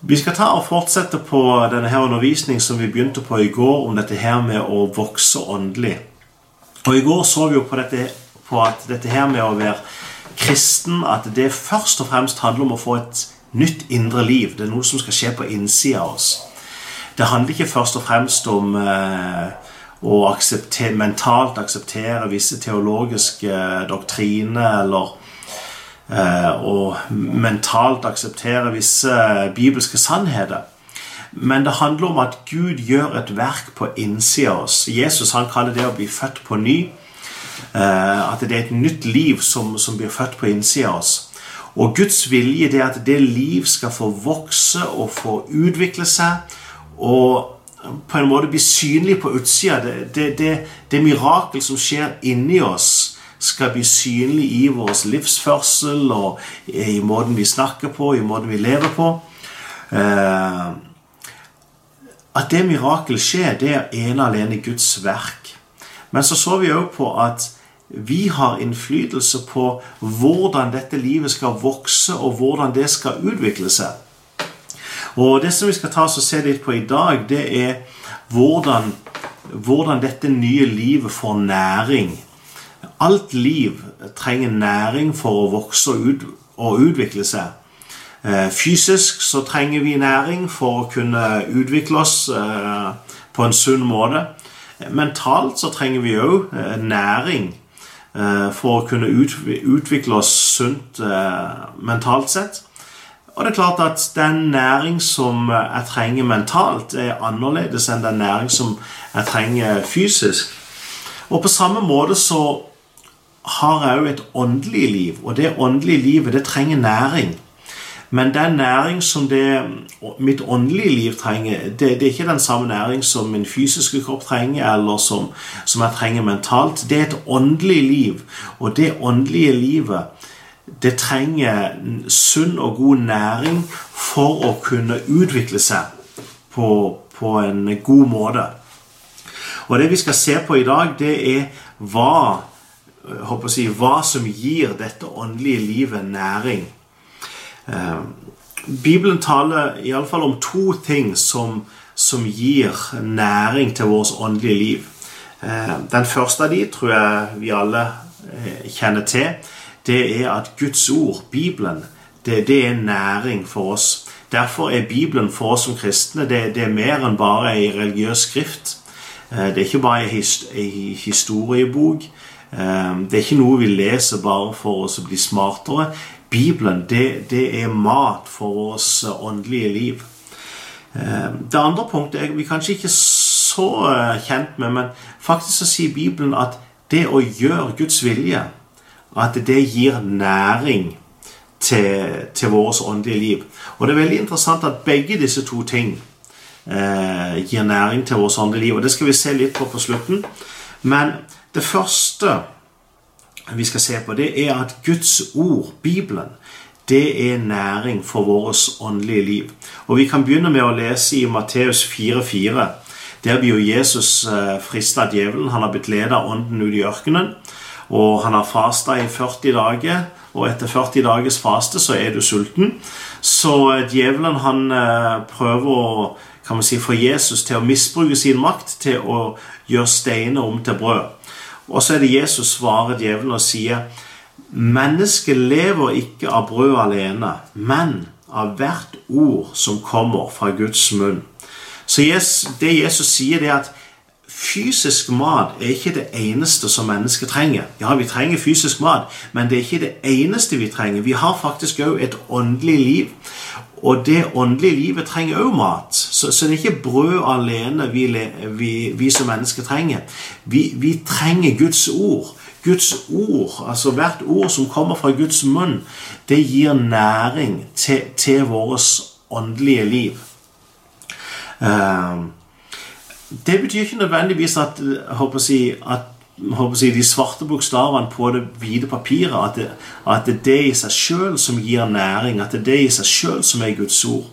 Vi skal ta og fortsette på denne her undervisningen som vi begynte på i går, om dette her med å vokse åndelig. Og I går så vi jo på, dette, på at dette her med å være kristen, at det først og fremst handler om å få et nytt indre liv. Det er noe som skal skje på innsida av oss. Det handler ikke først og fremst om eh, å akseptere, mentalt akseptere visse teologiske doktriner eller og eh, mentalt akseptere visse bibelske sannheter. Men det handler om at Gud gjør et verk på innsida av oss. Jesus han kaller det å bli født på ny. Eh, at det er et nytt liv som, som blir født på innsida av oss. Og Guds vilje er at det liv skal få vokse og få utvikle seg. Og på en måte bli synlig på utsida. Det, det, det, det mirakel som skjer inni oss skal bli synlig i vår livsførsel og i måten vi snakker på, i måten vi lever på. Eh, at det mirakel skjer, det er ene alene Guds verk. Men så så vi òg på at vi har innflytelse på hvordan dette livet skal vokse, og hvordan det skal utvikle seg. Og Det som vi skal ta oss og se litt på i dag, det er hvordan, hvordan dette nye livet får næring Alt liv trenger næring for å vokse og, ut, og utvikle seg. Eh, fysisk så trenger vi næring for å kunne utvikle oss eh, på en sunn måte. Mentalt så trenger vi òg eh, næring for å kunne utvikle oss sunt mentalt sett. Og det er klart at den næring som jeg trenger mentalt, er annerledes enn den næring som jeg trenger fysisk. Og på samme måte så har òg et åndelig liv, og det åndelige livet det trenger næring. Men den næring som det, mitt åndelige liv trenger, det, det, er ikke den samme næring som min fysiske kropp trenger, eller som, som jeg trenger mentalt. Det er et åndelig liv, og det åndelige livet det trenger sunn og god næring for å kunne utvikle seg på, på en god måte. Og det vi skal se på i dag, det er hva håper å si, hva som gir dette åndelige livet næring. Eh, Bibelen taler iallfall om to ting som, som, gir næring til vårt åndelige liv. Eh, den første av de tror jeg vi alle eh, kjenner til. Det er at Guds ord, Bibelen, det, det er næring for oss. Derfor er Bibelen for oss som kristne det, det er mer enn bare ei religiøs skrift. Det er ikke bare ei historiebok. Ehm, det er ikke noe vi leser bare for oss å bli smartere. Bibelen det, det er mat for vårt åndelige liv. Ehm, det andre punktet er vi kanskje ikke så eh, kjent med, men faktisk så sier Bibelen at det å gjøre Guds vilje, at det gir næring til, til vårt åndelige liv. Og det er veldig interessant at begge disse to ting eh, gir næring til vårt åndelige liv. Og det skal vi se litt på på slutten. Men det første vi skal se på, det er at Guds ord, Bibelen, det er næring for vårt åndelige liv. Og Vi kan begynne med å lese i Matteus 4,4. Der blir jo Jesus eh, frista av djevelen. Han har blitt ledet av ånden ut i ørkenen. Og han har fasta i 40 dager, og etter 40 dagers faste så er du sulten. Så eh, djevelen han eh, prøver å kan man si, få Jesus til å misbruke sin makt til å gjøre steiner om til brød. Og så er det Jesus svarer djevelen og sier Mennesket lever ikke av brød alene, men av hvert ord som kommer fra Guds munn. Så det Jesus sier, det er at fysisk mat er ikke det eneste som mennesket trenger. Ja, vi trenger fysisk mat, men det er ikke det eneste vi trenger. Vi har faktisk òg et åndelig liv. Og det åndelige livet trenger òg mat. Så, så, det er ikke brød alene vi, vi, vi som mennesker trenger. Vi, vi, trenger Guds ord. Guds ord, altså hvert ord som kommer fra Guds munn, det gir næring til, til vårt åndelige liv. Uh, det betyr ikke nødvendigvis at, jeg, at jeg, de svarte bokstavene på det hvite papiret at det, at det er det i seg sjøl som gir næring, at det er det i seg sjøl som er Guds ord.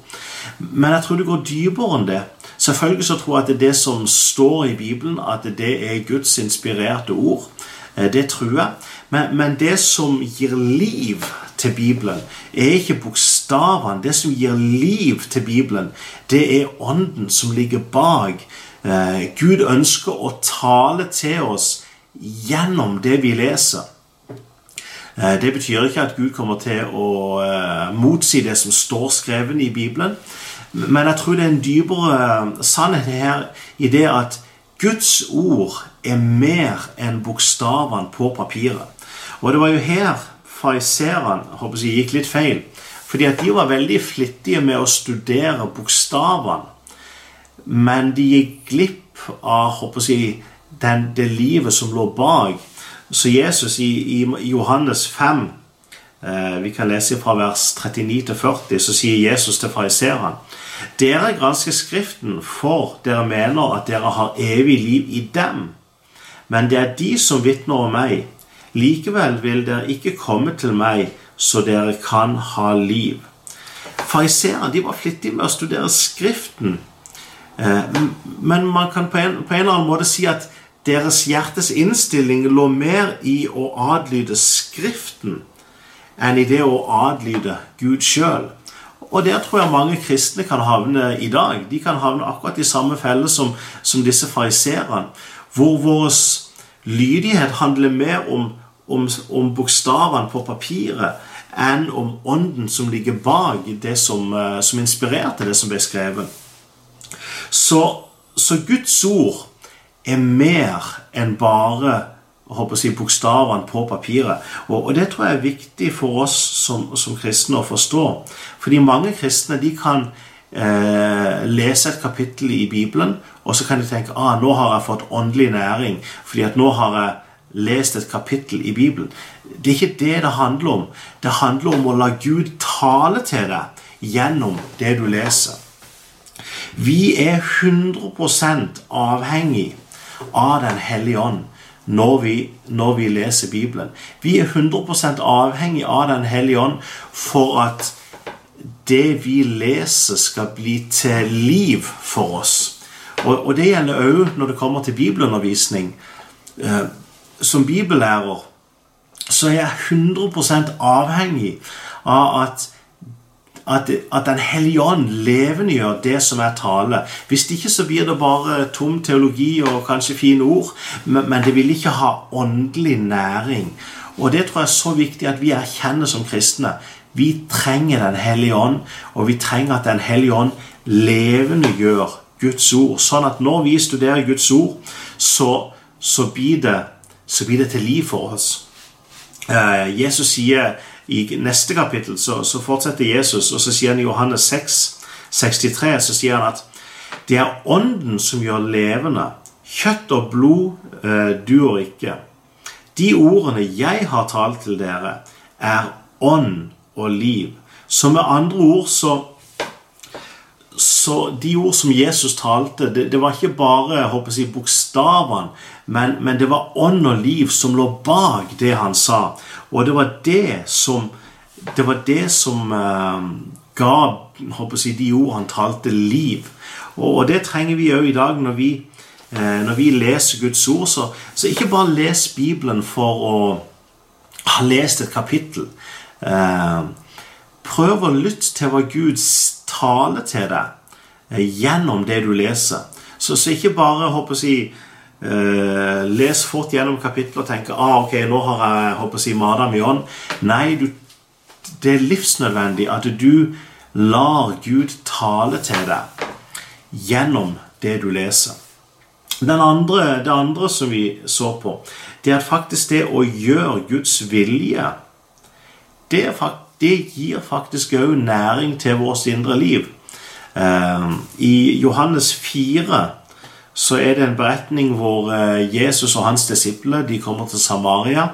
Men jeg tror det går dypere enn det. Selvfølgelig så tror jeg at det er det som står i Bibelen, at det er Guds inspirerte ord. Eh, det tror jeg. Men, men det som gir liv til Bibelen, er ikke bokstavene, det som gir liv til Bibelen, det er ånden som ligger bak. Eh, Gud ønsker å tale til oss gjennom det vi leser. Eh, det betyr ikke at Gud kommer til å eh, motsi det som står skrevet i Bibelen. Men jeg tror det er en dypere sannhet her i det at Guds ord er mer enn bokstavene på papiret. Og det var jo her fariserene gikk litt feil. Fordi at de var veldig flittige med å studere bokstavene. Men de gikk glipp av håper jeg, den, det livet som lå bak. Så Jesus i, i Johannes 5 eh, Vi kan lese fra vers 39 40, så sier Jesus til fariserene dere gransker Skriften, for dere mener at dere har evig liv i dem. Men det er de som vitner om meg. Likevel vil dere ikke komme til meg, så dere kan ha liv. Fariseerne var flittige med å studere Skriften. Eh, men man kan på en, på en eller annen måte si at deres hjertes innstilling lå mer i å adlyde Skriften enn i det å adlyde Gud sjøl. Og der tror jeg mange kristne kan havne i dag. De kan havne akkurat i samme felle som, som disse fariserene. Hvor vår lydighet handler mer om, om, om bokstavene på papiret enn om ånden som ligger bak det som, eh, som inspirerte det som ble skrevet. Så, så Guds ord er mer enn bare håper si, bokstavene på papiret. Og, og, det tror jeg er viktig for oss som, som kristne å forstå. Fordi mange kristne de kan eh, lese et kapittel i Bibelen, og så kan de tenke ah, nå har jeg fått åndelig næring fordi at nå har jeg lest et kapittel i Bibelen. Det er ikke det det handler om. Det handler om å la Gud tale til deg gjennom det du leser. Vi er 100% avhengig av Den hellige ånd når vi, når vi leser Bibelen. Vi er 100% avhengig av Den hellige ånd for at det vi leser, skal bli til liv for oss. Og, og det gjelder òg når det kommer til bibelundervisning. Eh, som bibellærer så er jeg 100% avhengig av at at, at Den hellige ånd levendegjør det som er tale. Hvis ikke så blir det bare tom teologi og kanskje fine ord, men, men det vil ikke ha åndelig næring. Og det tror jeg er så viktig at vi erkjenner som kristne. Vi trenger Den hellige ånd, og vi trenger at Den hellige ånd levendegjør Guds ord. Sånn at når vi studerer Guds ord, så, så, blir, det, så blir det til liv for oss. Eh, Jesus sier i neste kapittel så, så, fortsetter Jesus, og så sier han i Johannes 6, 63, så sier han at det er Ånden som gjør levende. Kjøtt og blod eh, duer ikke. De ordene jeg har talt til dere, er ånd og liv. Så med andre ord så så de ord som Jesus talte, det, det var ikke bare håper jeg, bokstavene, men, men, det var ånd og liv som lå bak det han sa. Og det var det som, det var det som uh, ga håper jeg, de ord han talte, liv. Og, og det trenger vi òg i dag når vi, uh, når vi, leser Guds ord. Så, så, ikke bare les Bibelen for å ha lest et kapittel. Uh, prøv å lytte til hva Gud taler til deg gjennom det du leser. Så, så ikke bare håper jeg, Uh, les fort gjennom kapittelet og tenke ah, ok, nå har jeg håper å si, mata mi ånd. Nei, du, det er livsnødvendig at du lar Gud tale til deg gjennom det du leser. Andre, det andre som vi så på, det er at faktisk det å gjøre Guds vilje det, det gir faktisk òg næring til vårt indre liv. Eh, I Johannes 4 så er det en beretning hvor eh, Jesus og hans disipler de kommer til Samaria.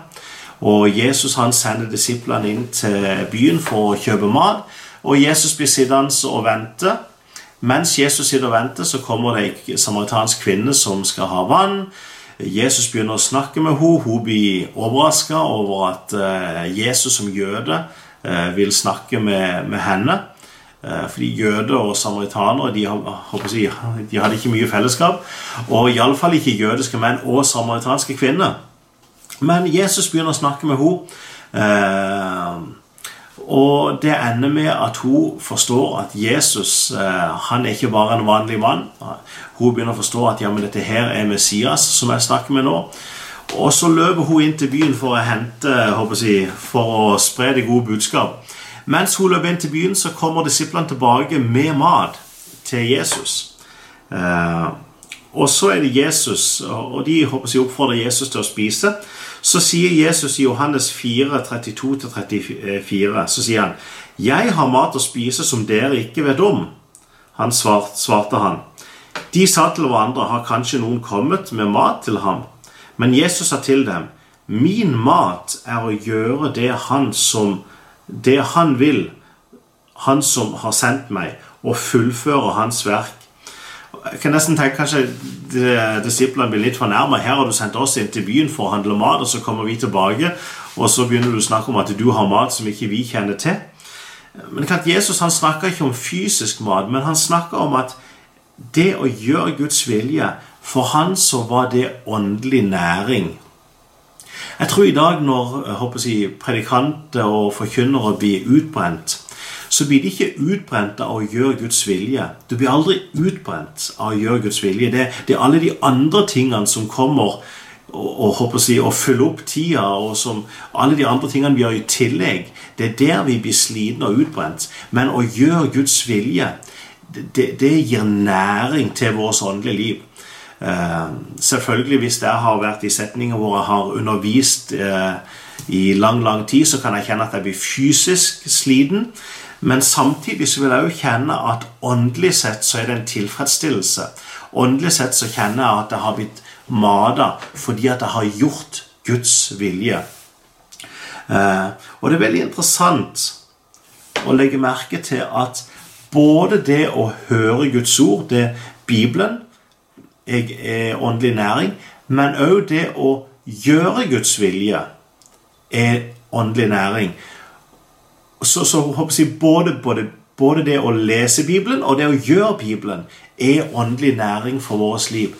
Og Jesus han sender disiplene inn til byen for å kjøpe mat. Og Jesus blir sittende og vente. Mens Jesus sitter og venter, så kommer det en samaritansk kvinne som skal ha vann. Jesus begynner å snakke med henne. Hun blir overraska over at eh, Jesus som jøde eh, vil snakke med, med henne. Eh, fordi jøder og samaritanere de, jeg, de, hadde ikke mye fellesskap. Og iallfall ikke jødiske menn og samaritanske kvinner. Men Jesus begynner å snakke med henne. Eh, Og det ender med at hun forstår at Jesus eh, han er ikke bare en vanlig mann. Hun begynner å forstå at ja, men dette her er Messias som jeg snakker med nå. Og så løper hun inn til byen for å hente, jeg, for å spre det gode budskap. Mens hun løper inn til byen, så kommer disiplene tilbake med mat til Jesus. Eh, og så er det Jesus, og de håper jeg, oppfordrer Jesus til å spise. Så sier Jesus i Johannes 4, 32-34, så sier han, 'Jeg har mat å spise som dere ikke vet om.' Han svart, svarte han. De sa til hverandre, 'Har kanskje noen kommet med mat til ham?' Men Jesus sa til dem, 'Min mat er å gjøre det han som det han vil, han som har sendt meg, og fullføre hans verk jeg kan nesten tenke kanskje disiplene blir litt fornærma. Her har du sendt oss inn til byen for å handle mat, og så kommer vi tilbake, og så begynner du å snakke om at du har mat som ikke vi kjenner til. Men klart, Jesus han snakka ikke om fysisk mat, men han snakka om at det å gjøre Guds vilje For han så var det åndelig næring. Jeg tror i dag når jeg predikanter og forkynnere blir utbrent, så blir de ikke utbrent av å gjøre Guds vilje. Du blir aldri utbrent av å gjøre Guds vilje. Det, det er alle de andre tingene som kommer og, og jeg, å fylle opp tida, og som alle de andre tingene vi gjør i tillegg. Det er der vi blir slitne og utbrent. Men å gjøre Guds vilje, det, det gir næring til vårt åndelige liv. Uh, selvfølgelig, hvis jeg har vært i setninger hvor jeg har undervist uh, i lang, lang tid, så kan jeg kjenne at jeg blir fysisk sliten. Men samtidig så vil jeg jo kjenne at åndelig sett så er det en tilfredsstillelse. Åndelig sett så kjenner jeg at jeg har blitt mata fordi at jeg har gjort Guds vilje. Eh, og det er veldig interessant å legge merke til at både det å høre Guds ord, det Bibelen, er åndelig næring, men òg det å gjøre Guds vilje er åndelig næring så, så håper jeg både, både, både, det å lese Bibelen og det å gjøre Bibelen er åndelig næring for vårt liv.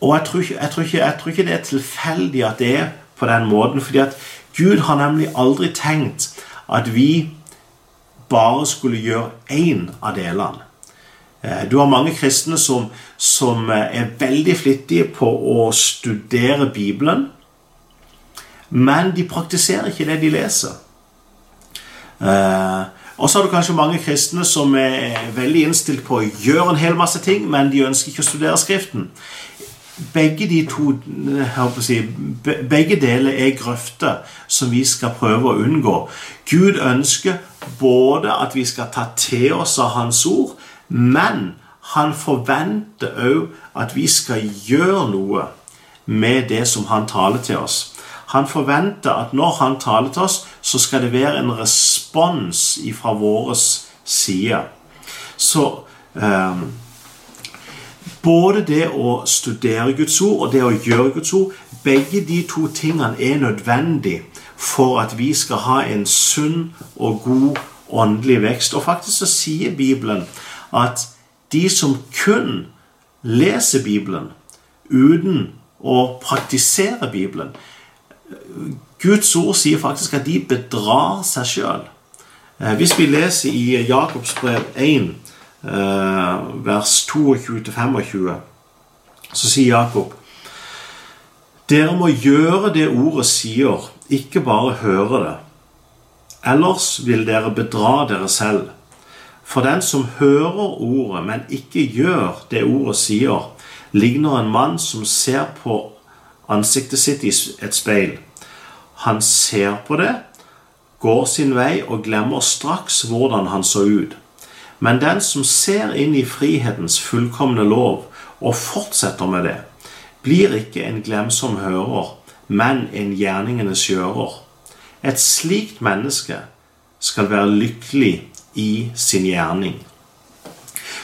Og jeg tror, ikke, jeg, tror ikke, jeg tror, ikke, det er tilfeldig at det er på den måten. fordi at Gud har nemlig aldri tenkt at vi bare skulle gjøre én av delene. Eh, du har mange kristne som, som eh, er veldig flittige på å studere Bibelen, men de praktiserer ikke det de leser. Uh, og så har du kanskje mange kristne som er veldig innstilt på å gjøre en hel masse ting, men de ønsker ikke å studere Skriften. Begge de to si, begge deler er grøfter som vi skal prøve å unngå. Gud ønsker både at vi skal ta til oss av Hans ord, men han forventer òg at vi skal gjøre noe med det som han taler til oss. Han forventer at når han taler til oss, så skal det være en respons fra vår side. Så eh, Både det å studere Guds ord og det å gjøre Guds ord, begge de to tingene er nødvendig for at vi skal ha en sunn og god åndelig vekst. Og faktisk så sier Bibelen at de som kun leser Bibelen uten å praktisere Bibelen, Guds ord sier faktisk at de bedrar seg sjøl. Eh, hvis vi leser i Jakobs brev 1, eh, vers 22-25, så sier Jakob Dere må gjøre det ordet sier, ikke bare høre det. Ellers vil dere bedra dere selv. For den som hører ordet, men ikke gjør det ordet sier, ligner en mann som ser på ansiktet sitt i et speil. Han ser på det, går sin vei og glemmer straks hvordan han så ut. Men den som ser inn i frihetens fullkomne lov og fortsetter med det, blir ikke en glemsom hører, men en gjerningenes gjører. Et slikt menneske skal være lykkelig i sin gjerning.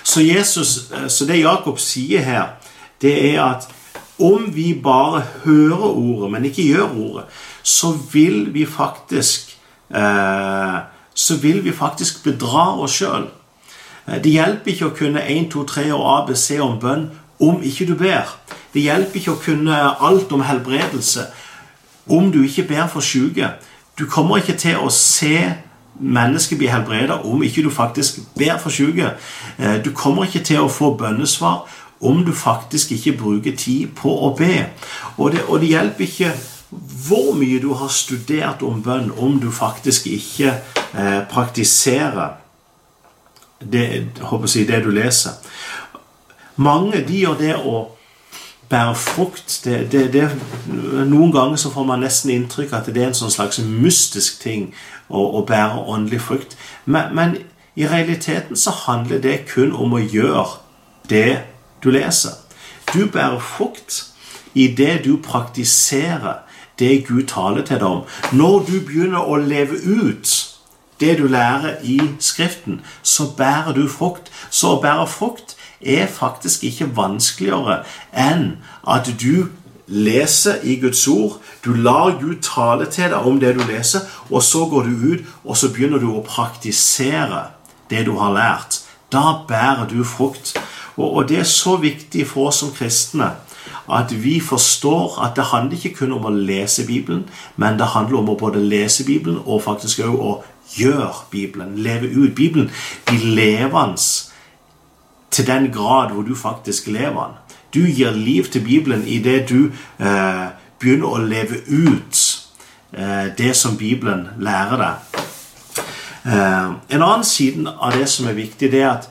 Så, Jesus, så det Jakob sier her, det er at om vi bare hører ordet, men ikke gjør ordet, så vil vi faktisk eh, så vil vi faktisk bedra oss sjøl. Eh, det hjelper ikke å kunne 1, 2, 3 og ABC om bønn om ikke du ber. Det hjelper ikke å kunne alt om helbredelse om du ikke ber for syke. Du kommer ikke til å se menneske blir helbreda om ikke du faktisk ber for syke. Du kommer ikke til å få bønnesvar om du faktisk ikke bruker tid på å be. Og det, og det hjelper ikke hvor mye du har studert om bønn, om du faktisk ikke eh, praktiserer det, jeg, det, du leser. Mange de gjør det å bære frukt det, det, Noen ganger så får man nesten inntrykk av at det er en sånn slags mystisk ting å, og bære åndelig frukt. Men, men, i realiteten så handler det kun om å gjøre det du leser. Du bærer frukt i det du praktiserer det Gud taler til deg om. Når du begynner å leve ut det du lærer i Skriften, så bærer du frukt. Så å bære frukt er faktisk ikke vanskeligere enn at du leser i Guds ord. Du lar Gud tale til deg om det du leser, og så går du ut og så begynner du å praktisere det du har lært. Da bærer du frukt. Og, det er så viktig for oss som kristne at vi forstår at det handler ikke kun om å lese Bibelen, men det handler om å både lese Bibelen og faktisk også å gjøre Bibelen. Leve ut Bibelen. De levende til den grad hvor du faktisk lever den. Du gir liv til Bibelen idet du eh, begynner å leve ut eh, det som Bibelen lærer deg. Eh, en annen side av det som er viktig, det er at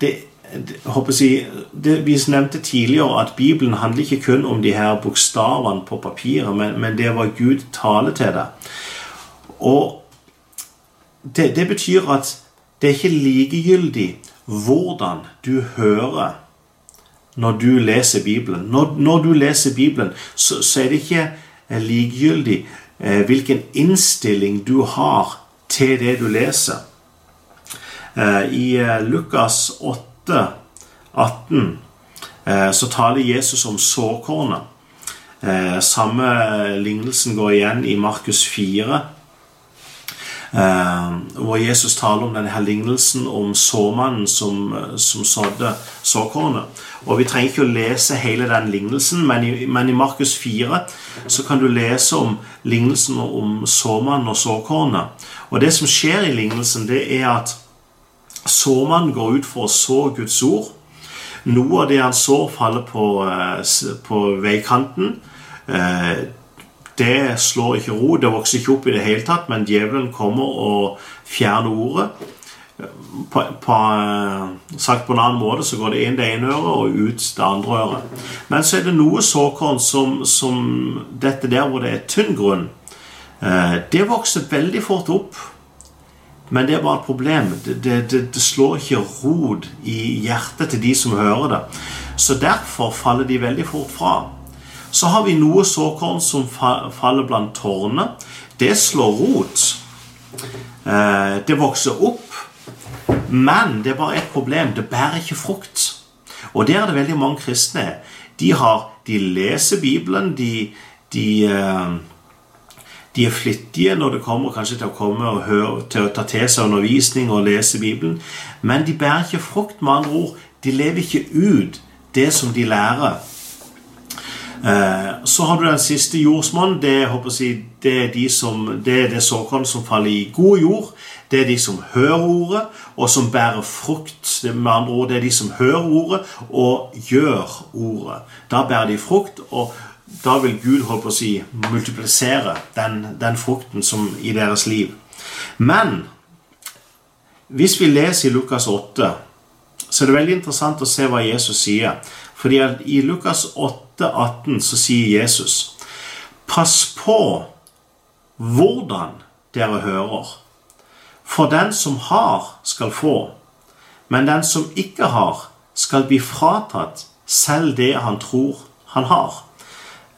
det, jeg, det, Vi nevnte tidligere at Bibelen handler ikke kun om de her bokstavene på papiret, men, men det var Gud taler til deg. Og det, det, betyr at det er ikke likegyldig hvordan du hører når du leser Bibelen. Når, når du leser Bibelen, så, så, er det ikke eh, likegyldig eh, hvilken innstilling du har til det du leser. Eh, I eh, Lukas 8 18 eh, så taler Jesus om såkornet. Eh, samme lignelsen går igjen i Markus 4. Eh, hvor Jesus taler om denne her lignelsen om såmannen som, som sådde såkornet. Og Vi trenger ikke å lese hele den lignelsen, men i, men i Markus 4 så kan du lese om lignelsen om såmannen og såkornet. Og Det som skjer i lignelsen, det er at såmannen går ut for å så Guds ord. Noe av det han sår, faller på, eh, på veikanten. Eh, det slår ikke ro, det vokser ikke opp i det hele tatt, men djevelen kommer og fjerner ordet. På, på, eh, sagt på en annen måte så går det inn det ene øret og ut det andre øret. Men så er det noe såkorn som, som dette der hvor det er tynn grunn. Det vokser veldig fort opp. Men det er bare et problem. Det, det, det, slår ikke rod i hjertet til de som hører det. Så derfor faller de veldig fort fra. Så har vi noe såkorn som faller blant tårnene. Det slår rot. Eh, det vokser opp. Men det er bare et problem. Det bærer ikke frukt. Og der er det veldig mange kristne. De, har, de leser Bibelen. De, de eh, de er flittige når det kommer kanskje til å komme og høre, til å ta til seg undervisning og lese Bibelen. Men de bærer ikke frukt, med andre ord. De lever ikke ut det som de lærer. Eh, så har du den siste jordsmonn. Det, det, er de som, det det såkorn som faller i god jord. Det er de som hører ordet, og som bærer frukt. Med andre ord, det er de som hører ordet og gjør ordet. Da bærer de frukt. og da vil Gud holdt på å si, multiplisere den, den frukten som i deres liv. Men hvis vi leser i Lukas 8, så er det veldig interessant å se hva Jesus sier. Fordi at i Lukas 8, 18 så sier Jesus Pass på hvordan dere hører. For den som har, skal få. Men den som ikke har, skal bli fratatt selv det han tror han har.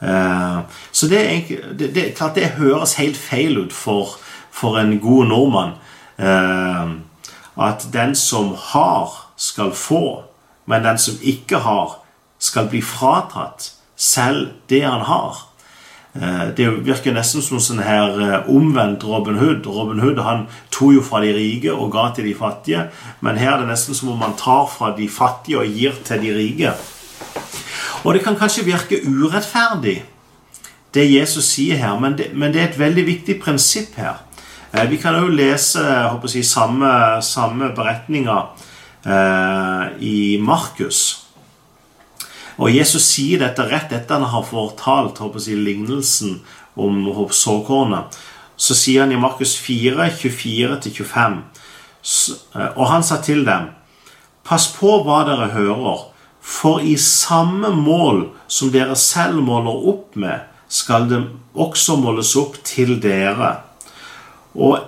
Eh, så det, er, det, det, klart det høres helt feil ut for, for en god nordmann. Eh, at den som har, skal få, men den som ikke har, skal bli fratatt selv det han har. Eh, det virker nesten som sånn her omvendt Robin Hood. Robin Hood han tok jo fra de rike og ga til de fattige. Men her er det nesten som om man tar fra de fattige og gir til de rike. Og det kan kanskje virke urettferdig, det Jesus sier her, men det, men det er et veldig viktig prinsipp her. Eh, vi kan òg lese jeg samme, samme beretninger eh, i Markus. Og Jesus sier dette rett etter han har fortalt håper jeg, lignelsen om såkornet. Så sier han i Markus 4, 24-25, eh, og han sa til dem Pass på hva dere hører, for i samme mål som dere selv måler opp med, skal det også måles opp til dere. Og,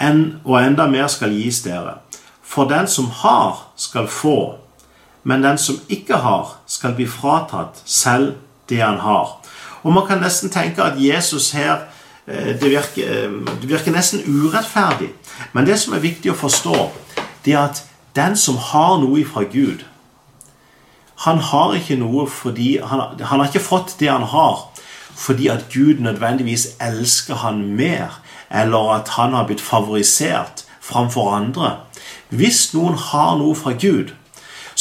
en, og enda mer skal gis dere. For den som har, skal få, men den som ikke har, skal bli fratatt selv det han har. Og Man kan nesten tenke at Jesus her eh, det virker, eh, det virker nesten urettferdig. Men det som er viktig å forstå, det er at den som har noe fra Gud Han har ikke noe fordi han, han, har ikke fått det han har fordi at Gud nødvendigvis elsker han mer, eller at han har blitt favorisert framfor andre. Hvis noen har noe fra Gud,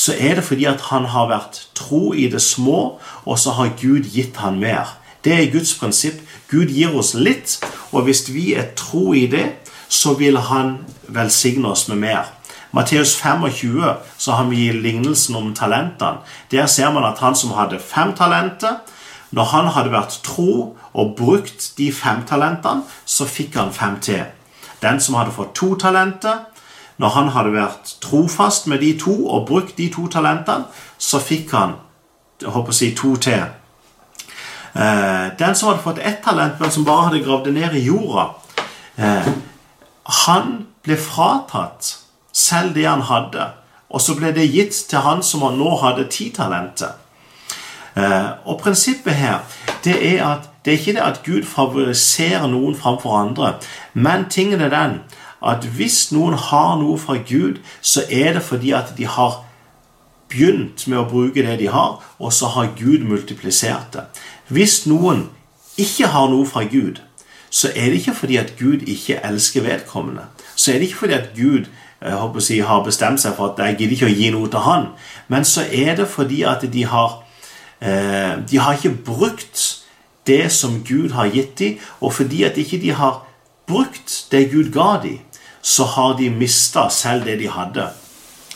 så er det fordi at han har vært tro i det små, og så har Gud gitt han mer. Det er Guds prinsipp. Gud gir oss litt, og hvis vi er tro i det, så vil han velsigne oss med mer. Matteus 25 så har vi lignelsen om talentene. Der ser man at han som hadde fem talenter, når han hadde vært tro og brukt de fem talentene, så fikk han fem til. Den som hadde fått to talenter, når han hadde vært trofast med de to og brukt de to talentene, så fikk han jeg håper å si, to til. Eh, den som hadde fått ett talent, men som bare hadde gravd det ned i jorda, eh, han ble fratatt selv det han hadde. Og så ble det gitt til han som nå hadde ti talenter. Eh, og prinsippet her det er at det er ikke det at Gud favoriserer noen framfor andre, men tingen er den at hvis noen har noe fra Gud, så er det fordi at de har begynt med å bruke det de har, og så har Gud multiplisert det. Hvis noen ikke har noe fra Gud, så er det ikke fordi at Gud ikke elsker vedkommende. Så er det ikke fordi at Gud jeg håper å si, har bestemt seg for at jeg gidder ikke å gi noe til han. Men så er det fordi at de har eh, De har ikke brukt det som Gud har gitt dem, og fordi at ikke de har brukt det Gud ga dem, så har de mista selv det de hadde.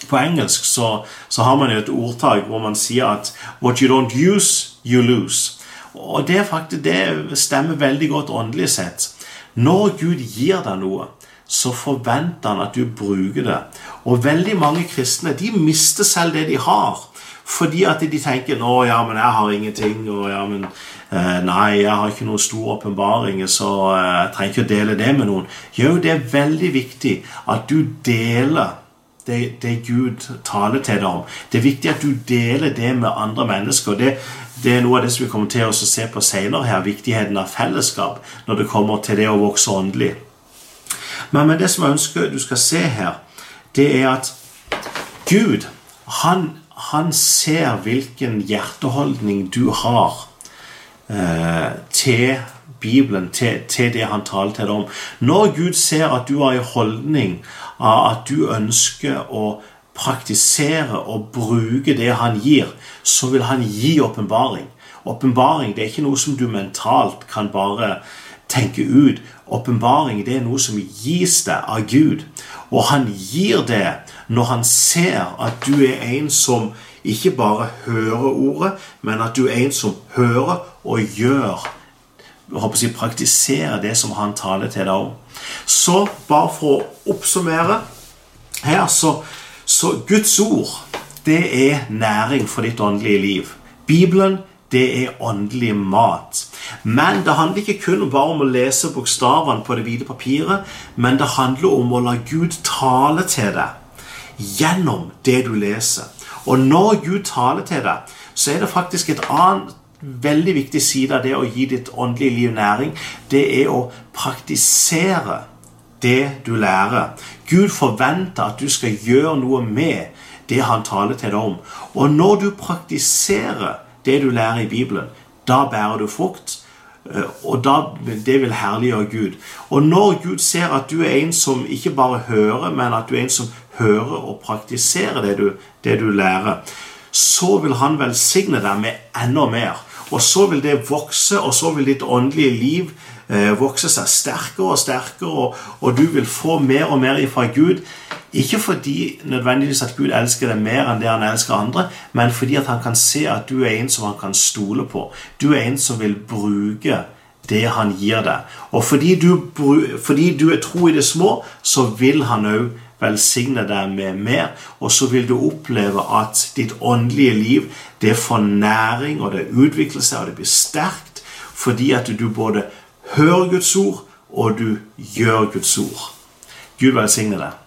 På engelsk så, så, har man jo et ordtak hvor man sier at 'what you don't use, you lose'. Og det, faktisk, det stemmer veldig godt åndelig sett. Når Gud gir deg noe, så forventer han at du bruker det. Og veldig mange kristne de mister selv det de har. Fordi at de tenker 'Nå, ja, men jeg har ingenting', og ja, men 'Nei, jeg har ikke noen stor åpenbaring, så eh, jeg trenger ikke å dele det med noen'. Jo, det er veldig viktig at du deler det, det, Gud taler til deg om. Det er viktig at du deler det med andre mennesker. Det, det er noe av det som vi kommer til å se på senere her, viktigheten av fellesskap når det kommer til det å vokse åndelig. Men, men det som jeg ønsker du skal se her, det er at Gud, han, han ser hvilken hjerteholdning du har eh, til Bibelen, til, til, det han taler til deg om. Når Gud ser at du har en holdning av at du ønsker å praktisere og bruke det han gir, så vil han gi åpenbaring. Åpenbaring er ikke noe som du mentalt kan bare tenke ut. Åpenbaring er noe som gis deg av Gud. Og han gir det når han ser at du er en som ikke bare hører ordet, men at du er en som hører og gjør jeg håper si, praktiserer det som han taler til deg om. Så bare for å oppsummere her, så, så Guds ord det er næring for ditt åndelige liv. Bibelen det er åndelig mat. Men det handler ikke kun bare om å lese bokstavene på det hvite papiret, men det handler om å la Gud tale til deg gjennom det du leser. Og når Gud taler til deg, så er det faktisk et annet veldig viktig side av det å gi ditt åndelige liv næring. Det er å praktisere det du lærer. Gud forventer at du skal gjøre noe med det han taler til deg om. Og når du praktiserer det du lærer i Bibelen, da bærer du frukt. Eh, og da, det vil herliggjøre Gud. Og når Gud ser at du er en som ikke bare hører, men at du er en som hører og praktiserer det du, det du lærer, så vil han velsigne deg med enda mer. Og så vil det vokse, og så vil ditt åndelige liv eh, vokse seg sterkere og sterkere, og, og, du vil få mer og mer ifra Gud. Ikke fordi nødvendigvis at Gud elsker deg mer enn det han elsker andre, men fordi at han kan se at du er en som han kan stole på. Du er en som vil bruke det han gir deg. Og fordi du, fordi du er tro i det små, så vil han òg velsigne deg med mer. Og så vil du oppleve at ditt åndelige liv det får næring, og det utvikler seg, og det blir sterkt. Fordi at du både hører Guds ord, og du gjør Guds ord. Gud velsigne deg.